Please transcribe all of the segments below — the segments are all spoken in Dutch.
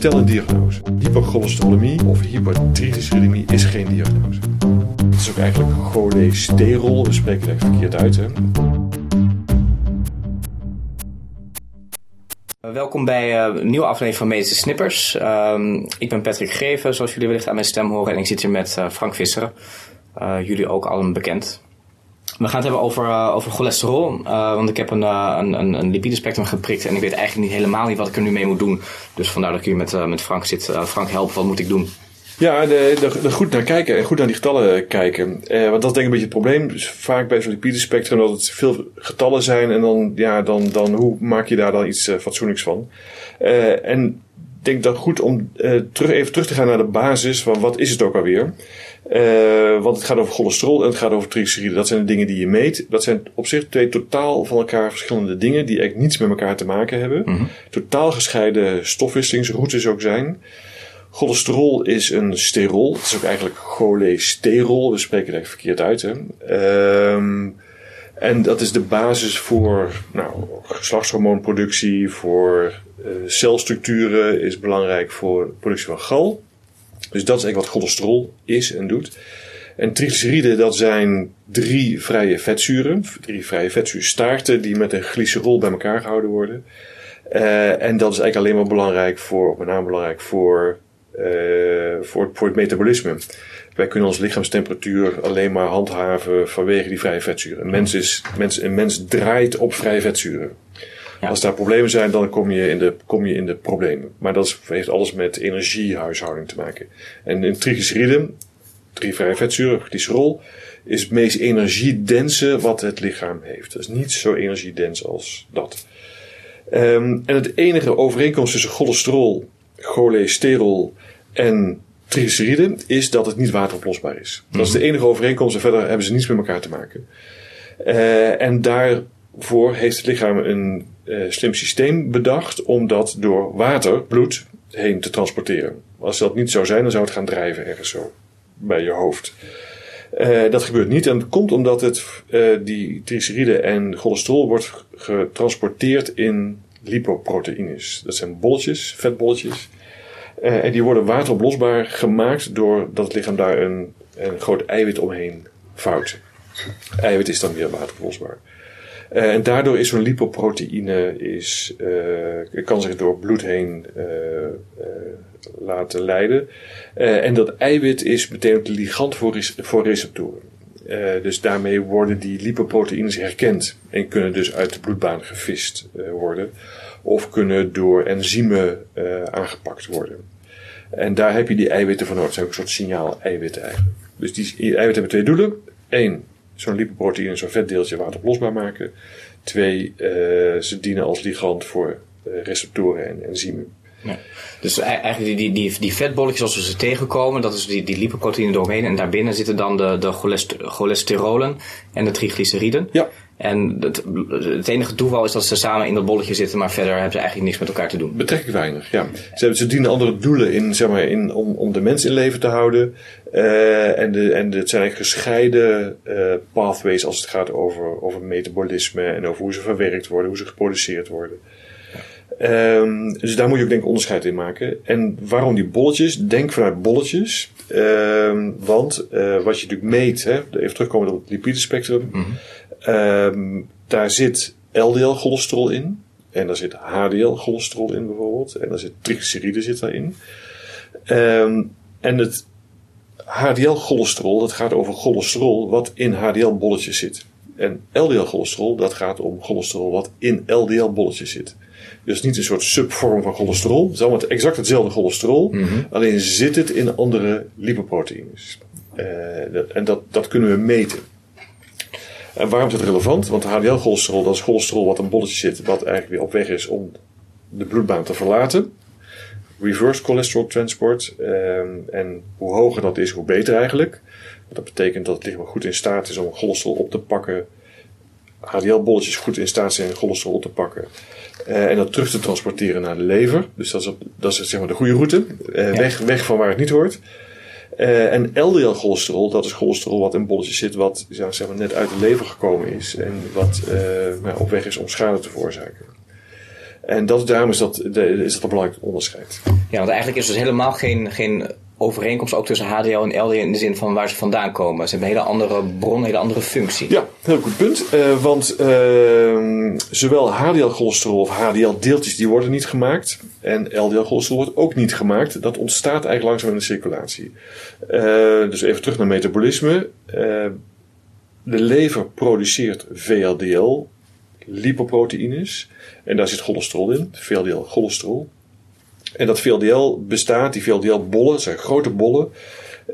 Stel een diagnose. Hypercholesterolemie of hypertriglyceridemie is geen diagnose. Het is ook eigenlijk cholesterol, we spreken het verkeerd uit. Hè? Welkom bij uh, een nieuwe aflevering van Medische Snippers. Uh, ik ben Patrick Greven, zoals jullie wellicht aan mijn stem horen. En ik zit hier met uh, Frank Visseren. Uh, jullie ook allen bekend. We gaan het hebben over, over cholesterol. want ik heb een, een, een, een lipidespectrum geprikt. En ik weet eigenlijk niet helemaal niet wat ik er nu mee moet doen. Dus vandaar dat ik hier met, met Frank zit. Frank, help, wat moet ik doen? Ja, er goed naar kijken en goed naar die getallen kijken. Eh, want dat is denk ik een beetje het probleem. Dus vaak bij zo'n lipidespectrum dat het veel getallen zijn en dan, ja, dan, dan hoe maak je daar dan iets fatsoenlijks van? En ik denk dan goed om terug, even terug te gaan naar de basis van wat is het ook alweer? Want het gaat over cholesterol en het gaat over triglyceriden. Dat zijn de dingen die je meet. Dat zijn op zich twee totaal van elkaar verschillende dingen die eigenlijk niets met elkaar te maken hebben. Mm -hmm. Totaal gescheiden stofwisselingsroutes ook zijn. Cholesterol is een sterol. Het is ook eigenlijk cholesterol. We spreken het eigenlijk verkeerd uit. Hè? Um, en dat is de basis voor nou, geslachtshormoonproductie, voor uh, celstructuren, is belangrijk voor de productie van gal. Dus dat is eigenlijk wat cholesterol is en doet. En triglyceriden, dat zijn drie vrije vetzuren, drie vrije vetzuurstaarten die met een glycerol bij elkaar gehouden worden. Uh, en dat is eigenlijk alleen maar belangrijk voor, met name belangrijk voor uh, voor, voor het metabolisme. Wij kunnen onze lichaamstemperatuur alleen maar handhaven vanwege die vrije vetzuren. Een mens, is, mens, een mens draait op vrije vetzuren. Als daar problemen zijn, dan kom je in de, kom je in de problemen. Maar dat heeft alles met energiehuishouding te maken. En in triglyceriden, drie vrije vetzuren, is het meest energiedense wat het lichaam heeft. Dat is niet zo energiedens als dat. Um, en het enige overeenkomst tussen cholesterol, cholesterol en triglyceriden is dat het niet wateroplosbaar is. Dat is de enige overeenkomst en verder hebben ze niets met elkaar te maken. Uh, en daarvoor heeft het lichaam een uh, slim systeem bedacht om dat door water, bloed, heen te transporteren. Als dat niet zou zijn, dan zou het gaan drijven ergens zo bij je hoofd. Uh, dat gebeurt niet en dat komt omdat het, die triglyceriden en cholesterol wordt getransporteerd in lipoproteïnes. Dat zijn bolletjes, vetbolletjes. En die worden wateroplosbaar gemaakt doordat het lichaam daar een, een groot eiwit omheen vouwt. Eiwit is dan weer wateroplosbaar. Uh, en daardoor is zo'n lipoproteïne is, uh, kan zich door bloed heen laten leiden. en dat eiwit is meteen ligand voor, voor receptoren. dus daarmee worden die lipoproteïnes herkend en kunnen dus uit de bloedbaan gevist worden of kunnen door enzymen aangepakt worden. En daar heb je die eiwitten voor nodig. Dat zijn ook een soort signaal-eiwitten eigenlijk. Dus die eiwitten hebben twee doelen. Eén, zo'n lipoproteïne, zo'n vetdeeltje wateroplosbaar maken. Twee, uh, ze dienen als ligand voor uh, receptoren en enzymen. Ja. Dus eigenlijk die, die, die, die vetbolletjes als we ze tegenkomen, dat is die, die lipoproteïne doorheen. En daarbinnen zitten dan de, de cholesterolen en de triglyceriden. Ja. En het, het, enige toeval is dat ze samen in dat bolletje zitten, maar verder hebben ze eigenlijk niks met elkaar te doen. Betrekkelijk weinig, ja. Ze, ze dienen andere doelen in, zeg maar, in, om, om de mens in leven te houden. Uh, en, de, en het zijn eigenlijk gescheiden uh, pathways als het gaat over, over metabolisme en over hoe ze verwerkt worden, hoe ze geproduceerd worden. Um, dus daar moet je ook denk ik onderscheid in maken. En waarom die bolletjes? Denk vanuit bolletjes. Um, want uh, wat je natuurlijk meet, hè, even terugkomen op het lipidespectrum. Mm -hmm. Um, daar zit LDL-cholesterol in. En daar zit HDL-cholesterol in bijvoorbeeld. En daar zit triglyceride zit daarin. Um, en het HDL-cholesterol, dat gaat over cholesterol wat in HDL-bolletjes zit. En LDL-cholesterol, dat gaat om cholesterol wat in LDL-bolletjes zit. Dus niet een soort subvorm van cholesterol. Het is allemaal exact hetzelfde cholesterol. Mm -hmm. Alleen zit het in andere lipoproteïnes. Uh, en dat, dat kunnen we meten. En waarom is het relevant? Want HDL-cholesterol, dat is cholesterol wat een bolletje zit, wat eigenlijk weer op weg is om de bloedbaan te verlaten. Reverse cholesterol transport. Um, en hoe hoger dat is, hoe beter eigenlijk. Dat betekent dat het lichaam goed in staat is om cholesterol op te pakken. HDL-bolletjes goed in staat zijn cholesterol op te pakken. Uh, en dat terug te transporteren naar de lever. Dus dat is, op, dat is zeg maar de goede route. Ja. weg, weg van waar het niet hoort. Uh, en LDL-cholesterol, dat is cholesterol wat in bolletjes zit, wat zeg maar, net uit de lever gekomen is en wat nou, op weg is om schade te veroorzaken. En dat, daarom is dat, is dat een belangrijk onderscheid. Ja, want eigenlijk is dus helemaal geen, geen overeenkomst ook tussen HDL en LDL in de zin van waar ze vandaan komen. Ze hebben een hele andere bron, een hele andere functie. Ja, heel goed punt. Uh, want uh, zowel HDL-cholesterol of HDL-deeltjes die worden niet gemaakt. En LDL-cholesterol wordt ook niet gemaakt. Dat ontstaat eigenlijk langzaam in de circulatie. Uh, dus even terug naar metabolisme. de lever produceert VLDL, lipoproteïnes. En daar zit cholesterol in, VLDL-cholesterol. En dat VLDL bestaat, die VLDL-bollen, zijn grote bollen,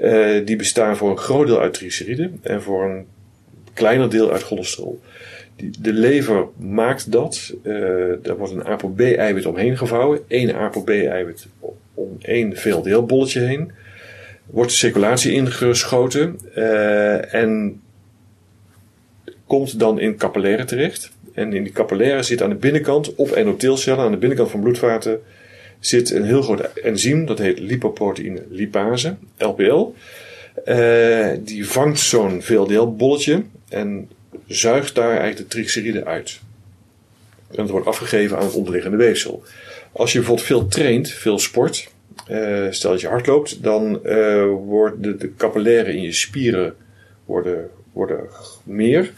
uh, die bestaan voor een groot deel uit triglyceriden en voor een kleiner deel uit cholesterol. Die, de lever maakt dat. Uh, daar wordt een ApoB-eiwit omheen gevouwen. één ApoB-eiwit om één VLDL-bolletje heen. Wordt de circulatie ingeschoten uh, en komt dan in capillaire terecht. En in die capillaire zit aan de binnenkant op endotheelcellen, aan de binnenkant van bloedvaten, zit een heel groot enzym, dat heet lipoproteïne lipase, LPL. Eh, die vangt zo'n VLDL-bolletje en zuigt daar eigenlijk de triglyceriden uit. En dat wordt afgegeven aan het onderliggende weefsel. Als je bijvoorbeeld veel traint, veel sport, uh, stel dat je hard loopt, dan uh, worden de, de capillaire in je spieren worden, worden meer.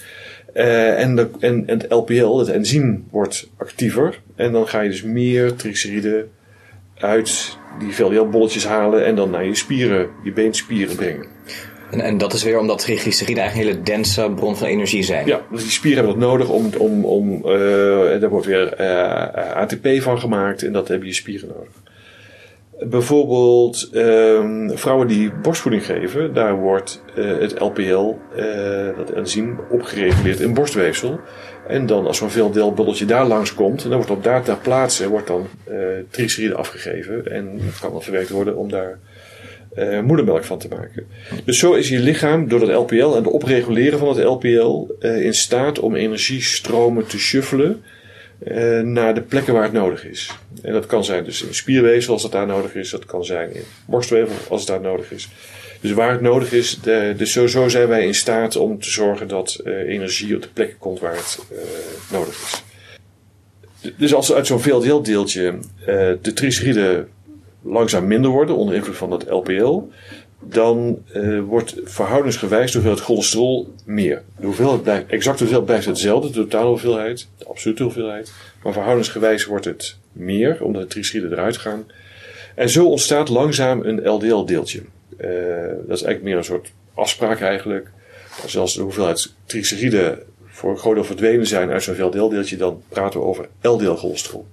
En, de, en, en het LPL, het enzym, wordt actiever. En dan ga je dus meer triglyceriden uit die VLDL-bolletjes halen en dan naar je spieren, je beenspieren brengen. En, en dat is weer omdat triglyceriden eigenlijk een hele dense bron van energie zijn. Ja, dus die spieren hebben dat nodig om, om, om uh, daar wordt weer uh, ATP van gemaakt en dat hebben je spieren nodig. Bijvoorbeeld um, vrouwen die borstvoeding geven, daar wordt uh, het LPL, dat enzym, opgereguleerd in borstweefsel. En dan als zo'n veel daar langs komt, dan wordt op daar ter plaatse wordt dan uh, triglyceride afgegeven. En dat kan dan verwerkt worden om daar moedermelk van te maken. Dus zo is je lichaam door dat LPL en de opreguleren van het LPL in staat om energiestromen te shuffelen uh, naar de plekken waar het nodig is. En dat kan zijn dus in spierweefsel als dat daar nodig is. Dat kan zijn in borstweefsel als het daar nodig is. Dus waar het nodig is, de, dus zo, zijn wij in staat om te zorgen dat uh, energie op de plekken komt waar het uh, nodig is. Dus als uit zo'n VLDL-deeltje uh, de triglyceriden langzaam minder worden onder invloed van dat LPL, dan wordt verhoudingsgewijs de hoeveelheid cholesterol meer. De hoeveelheid blijft, exact hoeveelheid blijft hetzelfde, de totale hoeveelheid, de absolute hoeveelheid, maar verhoudingsgewijs wordt het meer, omdat de triglyceriden eruit gaan. En zo ontstaat langzaam een LDL-deeltje. Uh, dat is eigenlijk meer een soort afspraak eigenlijk. Als de hoeveelheid triglyceriden voor een groot deel verdwenen zijn uit zo'n VLDL-deeltje, dan praten we over LDL-cholesterol.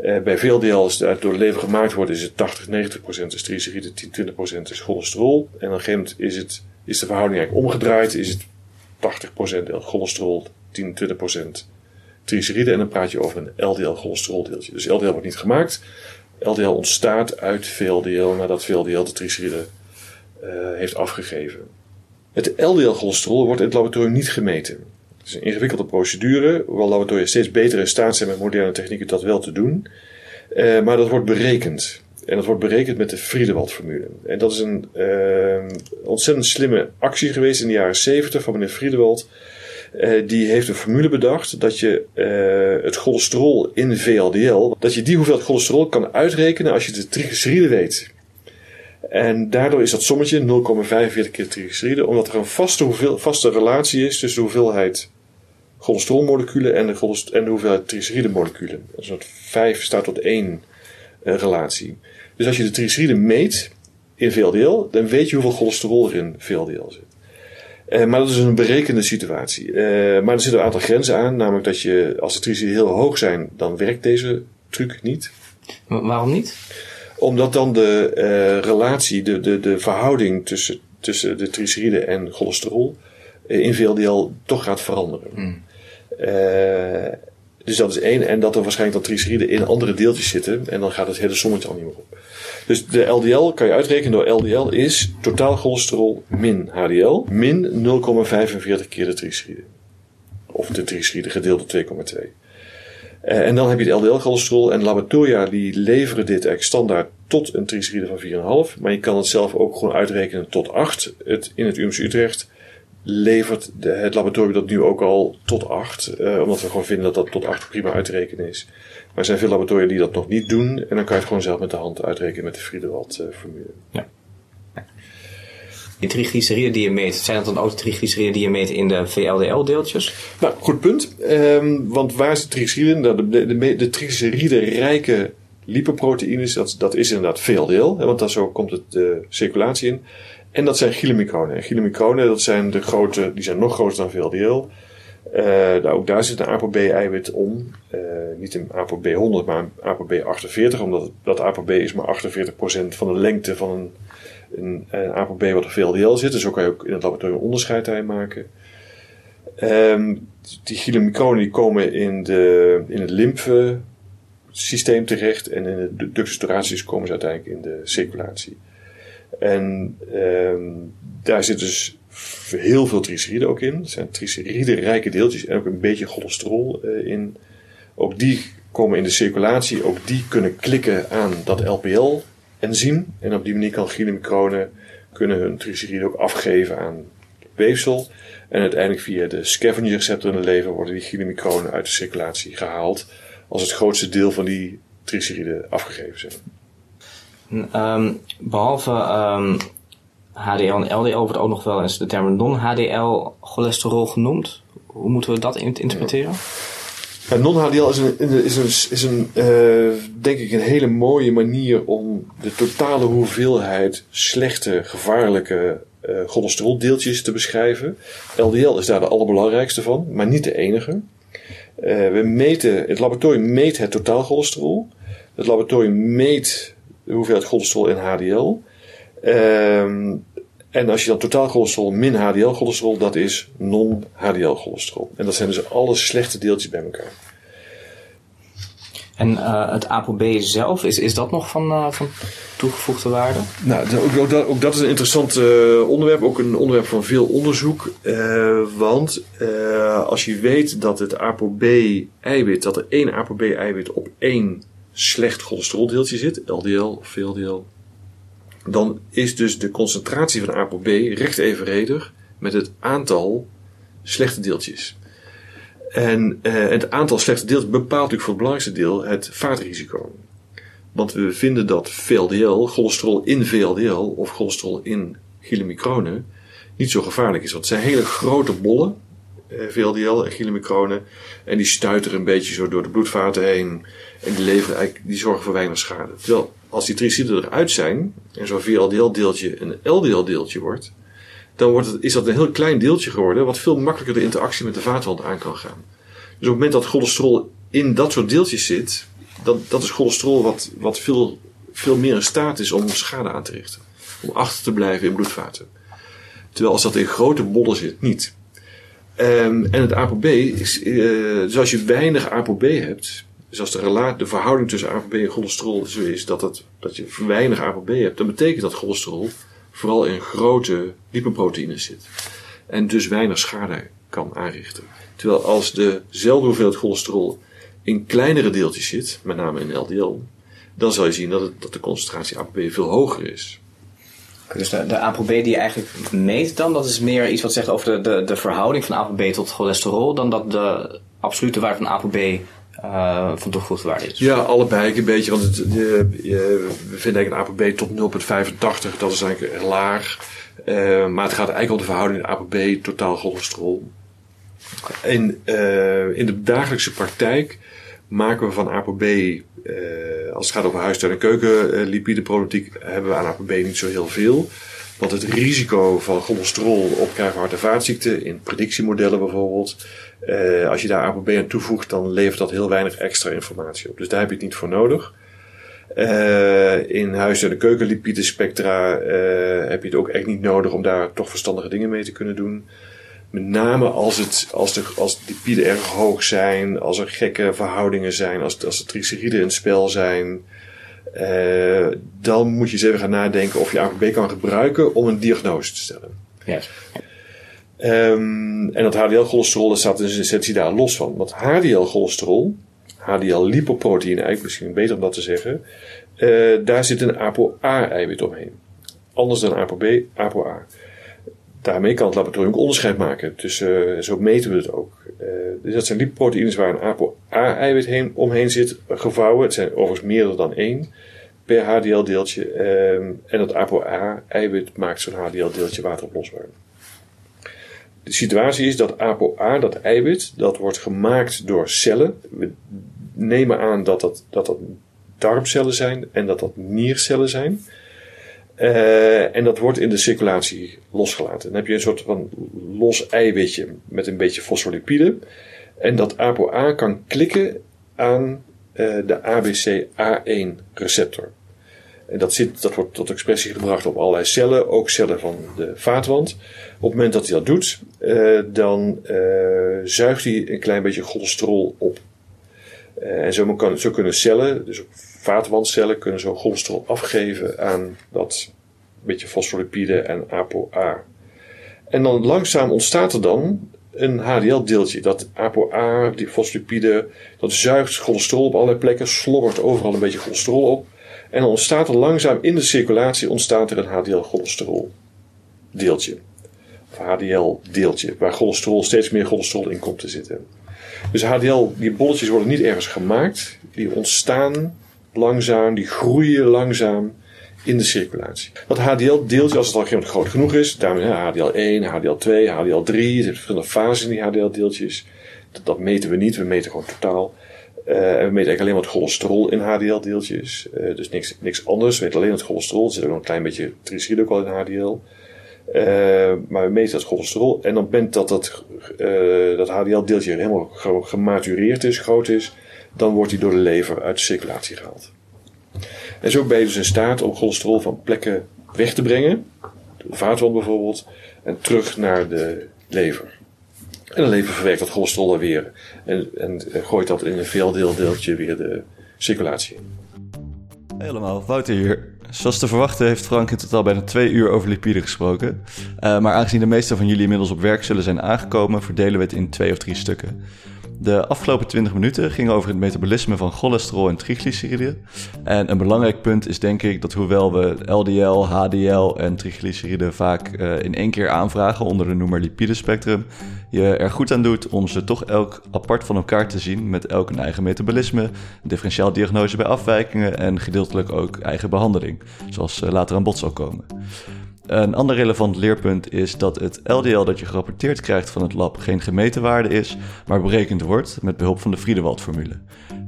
Uh, bij VLDL, als het door de lever gemaakt wordt, is het 80, 90 procent is triglyceriden, 10, 20 procent is cholesterol. En op een gegeven is, het, is de verhouding eigenlijk omgedraaid, is het 80 procent cholesterol, 10, 20 procent triglyceriden. En dan praat je over een LDL-cholesteroldeeltje. Dus LDL wordt niet gemaakt, LDL ontstaat uit VLDL nadat VLDL de triglyceriden uh, heeft afgegeven. Het LDL-cholesterol wordt in het laboratorium niet gemeten. Het is een ingewikkelde procedure, hoewel laboratoria steeds beter in staat zijn met moderne technieken dat wel te doen. Uh, maar dat wordt berekend. En dat wordt berekend met de Friedewald-formule. En dat is een uh, ontzettend slimme actie geweest in de jaren 70 van meneer Friedewald. Uh, die heeft een formule bedacht dat je het cholesterol in VLDL, dat je die hoeveelheid cholesterol kan uitrekenen als je de triglyceriden weet. En daardoor is dat sommetje 0,45 keer triglyceriden, omdat er een vaste, hoeveel, vaste relatie is tussen de hoeveelheid cholesterolmoleculen en de, en de hoeveelheid triglyceridemoleculen. Dus dat 5 staat tot 1 uh, relatie. Dus als je de triglyceriden meet in VLDL, dan weet je hoeveel cholesterol er in VLDL zit. Uh, maar dat is een berekende situatie. Uh, maar er zitten een aantal grenzen aan. Namelijk dat je, als de triglyceriden heel hoog zijn, dan werkt deze truc niet. waarom niet? Omdat dan de uh, relatie, de, de, de verhouding tussen, tussen de triglyceriden en cholesterol in VLDL toch gaat veranderen. Mm. Dus dat is één. En dat er waarschijnlijk dan triglyceriden in andere deeltjes zitten. En dan gaat het hele sommetje al niet meer op. Dus de LDL kan je uitrekenen door LDL is totaal cholesterol min HDL min 0,45 keer de triglyceriden. Of de triglyceriden gedeeld door 2,2. Uh, en dan heb je het LDL-cholesterol en laboratoria die leveren dit eigenlijk standaard tot een triglyceride van 4,5. Maar je kan het zelf ook gewoon uitrekenen tot 8 het, in het UMC Utrecht. Levert de, het laboratorium dat nu ook al tot 8. Uh, omdat we gewoon vinden dat dat tot 8 prima uit te rekenen is. Maar er zijn veel laboratoria die dat nog niet doen. En dan kan je het gewoon zelf met de hand uitrekenen met de Friedewald-formule. ja. Die meet, zijn dat dan ook de triglyceriden die je meet in de VLDL-deeltjes? Nou, goed punt. Um, want waar is de triglyceriden? Nou, de, de, de, de triglyceride-rijke lipoproteïnes, dat, dat is inderdaad VLDL. Hè, want daar zo komt het de circulatie in. En dat zijn chylomicronen. En chylomicronen, dat zijn de grote, die zijn nog groter dan VLDL. Uh, ook daar zit een ApoB-eiwit om. Uh, niet een ApoB100, maar een ApoB48. Omdat dat ApoB is maar 48% van de lengte van een, een, ApoB wat op VLDL zit. Dus zo kan je ook in het laboratorium onderscheid daarin maken. Um, die chylomicronen die komen in, de, in het lymfesysteem terecht. En in de ductus komen ze uiteindelijk in de circulatie. En um, daar zit dus heel veel triglyceriden ook in. Er zijn triglyceride-rijke deeltjes en ook een beetje cholesterol uh, in. Ook die komen in de circulatie. Ook die kunnen klikken aan dat LPL-enzym. En op die manier kan chylomicronen kunnen hun triglyceriden ook afgeven aan weefsel. En uiteindelijk via de scavenger receptor in de lever worden die chylomicronen uit de circulatie gehaald. Als het grootste deel van die triglyceriden afgegeven zijn. Um, behalve HDL en LDL wordt ook nog wel eens de term non-HDL cholesterol genoemd. Hoe moeten we dat interpreteren? Non-HDL is, een, is, een, is een, uh, denk ik een hele mooie manier om de totale hoeveelheid slechte, gevaarlijke uh, cholesteroldeeltjes te beschrijven. LDL is daar de allerbelangrijkste van, maar niet de enige. Uh, we meten, het laboratorium meet het totaal cholesterol. Het laboratorium meet de hoeveelheid cholesterol in HDL. Um, en als je dan totaal cholesterol min HDL cholesterol, dat is non-HDL cholesterol. En dat zijn dus alle slechte deeltjes bij elkaar. En uh, het ApoB zelf, is, is dat nog van, uh, van toegevoegde waarde? Nou, ook, ook, dat, ook dat is een interessant uh, onderwerp. Ook een onderwerp van veel onderzoek. want als je weet dat het ApoB-eiwit, dat er één ApoB-eiwit op één slecht cholesteroldeeltje zit, LDL of VLDL, dan is dus de concentratie van ApoB recht evenredig met het aantal slechte deeltjes. En uh, het aantal slechte deeltjes bepaalt natuurlijk voor het belangrijkste deel het vaatrisico. Want we vinden dat VLDL, cholesterol in VLDL of cholesterol in chylomicronen, niet zo gevaarlijk is. Want het zijn hele grote bollen, eh, VLDL en chylomicronen, en die stuiteren een beetje zo door de bloedvaten heen. En die, leveren die zorgen voor weinig schade. Terwijl als die triciden eruit zijn en zo'n VLDL-deeltje een LDL-deeltje wordt, dan wordt het, is dat een heel klein deeltje geworden wat veel makkelijker de interactie met de vaatwand aan kan gaan. Dus op het moment dat cholesterol in dat soort deeltjes zit, dat, dat is cholesterol wat, wat veel, veel meer in staat is om schade aan te richten. Om achter te blijven in bloedvaten. Terwijl als dat in grote bollen zit, niet. Um, en het ApoB is, uh, dus als je weinig ApoB hebt, dus als de, relatie, de verhouding tussen ApoB en cholesterol zo is dat, dat je weinig ApoB hebt, dan betekent dat cholesterol vooral in grote lipoproteïnes zit. En dus weinig schade kan aanrichten. Terwijl als dezelfde hoeveelheid cholesterol in kleinere deeltjes zit, met name in LDL, dan zal je zien dat, het, dat de concentratie ApoB veel hoger is. Dus de, de ApoB die je eigenlijk meet dan, dat is meer iets wat zegt over de, de, de verhouding van ApoB tot cholesterol, dan dat de absolute waarde van ApoB uh, van toegevoegde waarde is. Ja, allebei een beetje. Want het, we vinden eigenlijk een ApoB tot 0,85, dat is eigenlijk laag. Uh, maar het gaat eigenlijk om de verhouding ApoB totaal cholesterol. En uh, in de dagelijkse praktijk maken we van ApoB, als het gaat over huistuin- en keukenlipideproblematiek, hebben we aan ApoB niet zo heel veel. Want het risico van cholesterol op krijgen hart- en vaatziekten, in predictiemodellen bijvoorbeeld, uh, als je daar ApoB aan toevoegt, dan levert dat heel weinig extra informatie op. Dus daar heb je het niet voor nodig. In huis- en spectra heb je het ook echt niet nodig om daar toch verstandige dingen mee te kunnen doen. Met name als, het, als, de, als de lipiden erg hoog zijn, als er gekke verhoudingen zijn, als, als de triglyceriden in het spel zijn. Uh, dan moet je eens even gaan nadenken of je ApoB kan gebruiken om een diagnose te stellen. Yes. Um, en dat HDL-cholesterol, staat in zijn essentie daar los van. Want HDL-cholesterol, HDL-lipoproteïne eigenlijk, misschien beter om dat te zeggen, uh, daar zit een ApoA-eiwit omheen. Anders dan ApoB, ApoA. Daarmee kan het laboratorium ook onderscheid maken. Dus zo meten we het ook. dus dat zijn lipoproteïnes waar een ApoA-eiwit heen, omheen zit, gevouwen. Het zijn overigens meer dan één per HDL-deeltje. Ehm, en dat ApoA-eiwit maakt zo'n HDL-deeltje wateroplosbaar. De situatie is dat ApoA, dat eiwit, dat wordt gemaakt door cellen. We nemen aan dat dat, dat, dat darmcellen zijn en dat dat niercellen zijn. Uh, en dat wordt in de circulatie losgelaten. Dan heb je een soort van los eiwitje met een beetje fosfolipide. En dat ApoA kan klikken aan uh, de ABCA1 receptor. En dat, zit, dat wordt tot expressie gebracht op allerlei cellen, ook cellen van de vaatwand. Op het moment dat hij dat doet, uh, dan zuigt hij een klein beetje cholesterol op. En zo, zo kunnen cellen, dus vaatwandcellen, kunnen zo cholesterol afgeven aan dat beetje fosfolipide en ApoA. En dan langzaam ontstaat er dan een HDL-deeltje. Dat ApoA, die fosfolipide, dat zuigt cholesterol op allerlei plekken, slobbert overal een beetje cholesterol op. En dan ontstaat er langzaam in de circulatie ontstaat er een HDL-cholesterol deeltje. Of HDL-deeltje, waar cholesterol, steeds meer cholesterol in komt te zitten. Dus HDL, die bolletjes worden niet ergens gemaakt, die ontstaan langzaam, die groeien langzaam in de circulatie. Dat HDL-deeltje, als het al groot genoeg is, daarmee HDL1, HDL2, HDL3, er zitten verschillende fases in die HDL-deeltjes. Dat, dat, meten we niet, we meten gewoon totaal. Uh, en we meten eigenlijk alleen wat cholesterol in HDL-deeltjes. Uh, eh, dus niks, niks anders. We weten alleen het cholesterol. Er zit ook nog een klein beetje triglyceride ook al in HDL. Eh, maar we meten dat cholesterol. En het moment dat dat, dat HDL-deeltje helemaal gematureerd is, groot is, dan wordt die door de lever uit de circulatie gehaald. En zo ben je dus in staat om cholesterol van plekken weg te brengen, de vaatwand bijvoorbeeld, en terug naar de lever. En de lever verwerkt dat cholesterol weer en, en gooit dat in een veeldeeldeeltje weer de circulatie in. Helemaal, Wouter hier. Zoals te verwachten heeft Frank in totaal bijna twee uur over lipiden gesproken. Uh, maar aangezien de meeste van jullie inmiddels op werk zullen zijn aangekomen, verdelen we het in twee of drie stukken. De afgelopen 20 minuten gingen over het metabolisme van cholesterol en triglyceriden. En een belangrijk punt is denk ik dat hoewel we LDL, HDL en triglyceriden vaak uh, in één keer aanvragen onder de noemer lipidespectrum, je er goed aan doet om ze toch elk apart van elkaar te zien met elk een eigen metabolisme, differentiaaldiagnose bij afwijkingen en gedeeltelijk ook eigen behandeling, zoals uh, later aan bod zal komen. Een ander relevant leerpunt is dat het LDL dat je gerapporteerd krijgt van het lab geen gemeten waarde is, maar berekend wordt met behulp van de Friedewald-formule.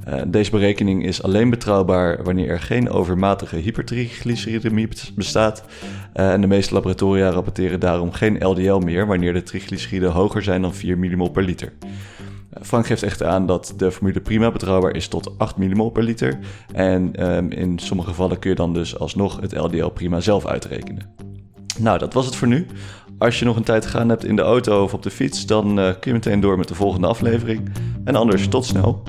Uh, deze berekening is alleen betrouwbaar wanneer er geen overmatige hypertriglyceridemie bestaat. Uh, en de meeste laboratoria rapporteren daarom geen LDL meer wanneer de triglyceriden hoger zijn dan 4 mmol per liter. Eh, Frank geeft echt aan dat de formule prima betrouwbaar is tot 8 mmol per liter. En um, in sommige gevallen kun je dan dus alsnog het LDL prima zelf uitrekenen. Nou, dat was het voor nu. Als je nog een tijd te gaan hebt in de auto of op de fiets, dan uh, kun je meteen door met de volgende aflevering. En anders, tot snel.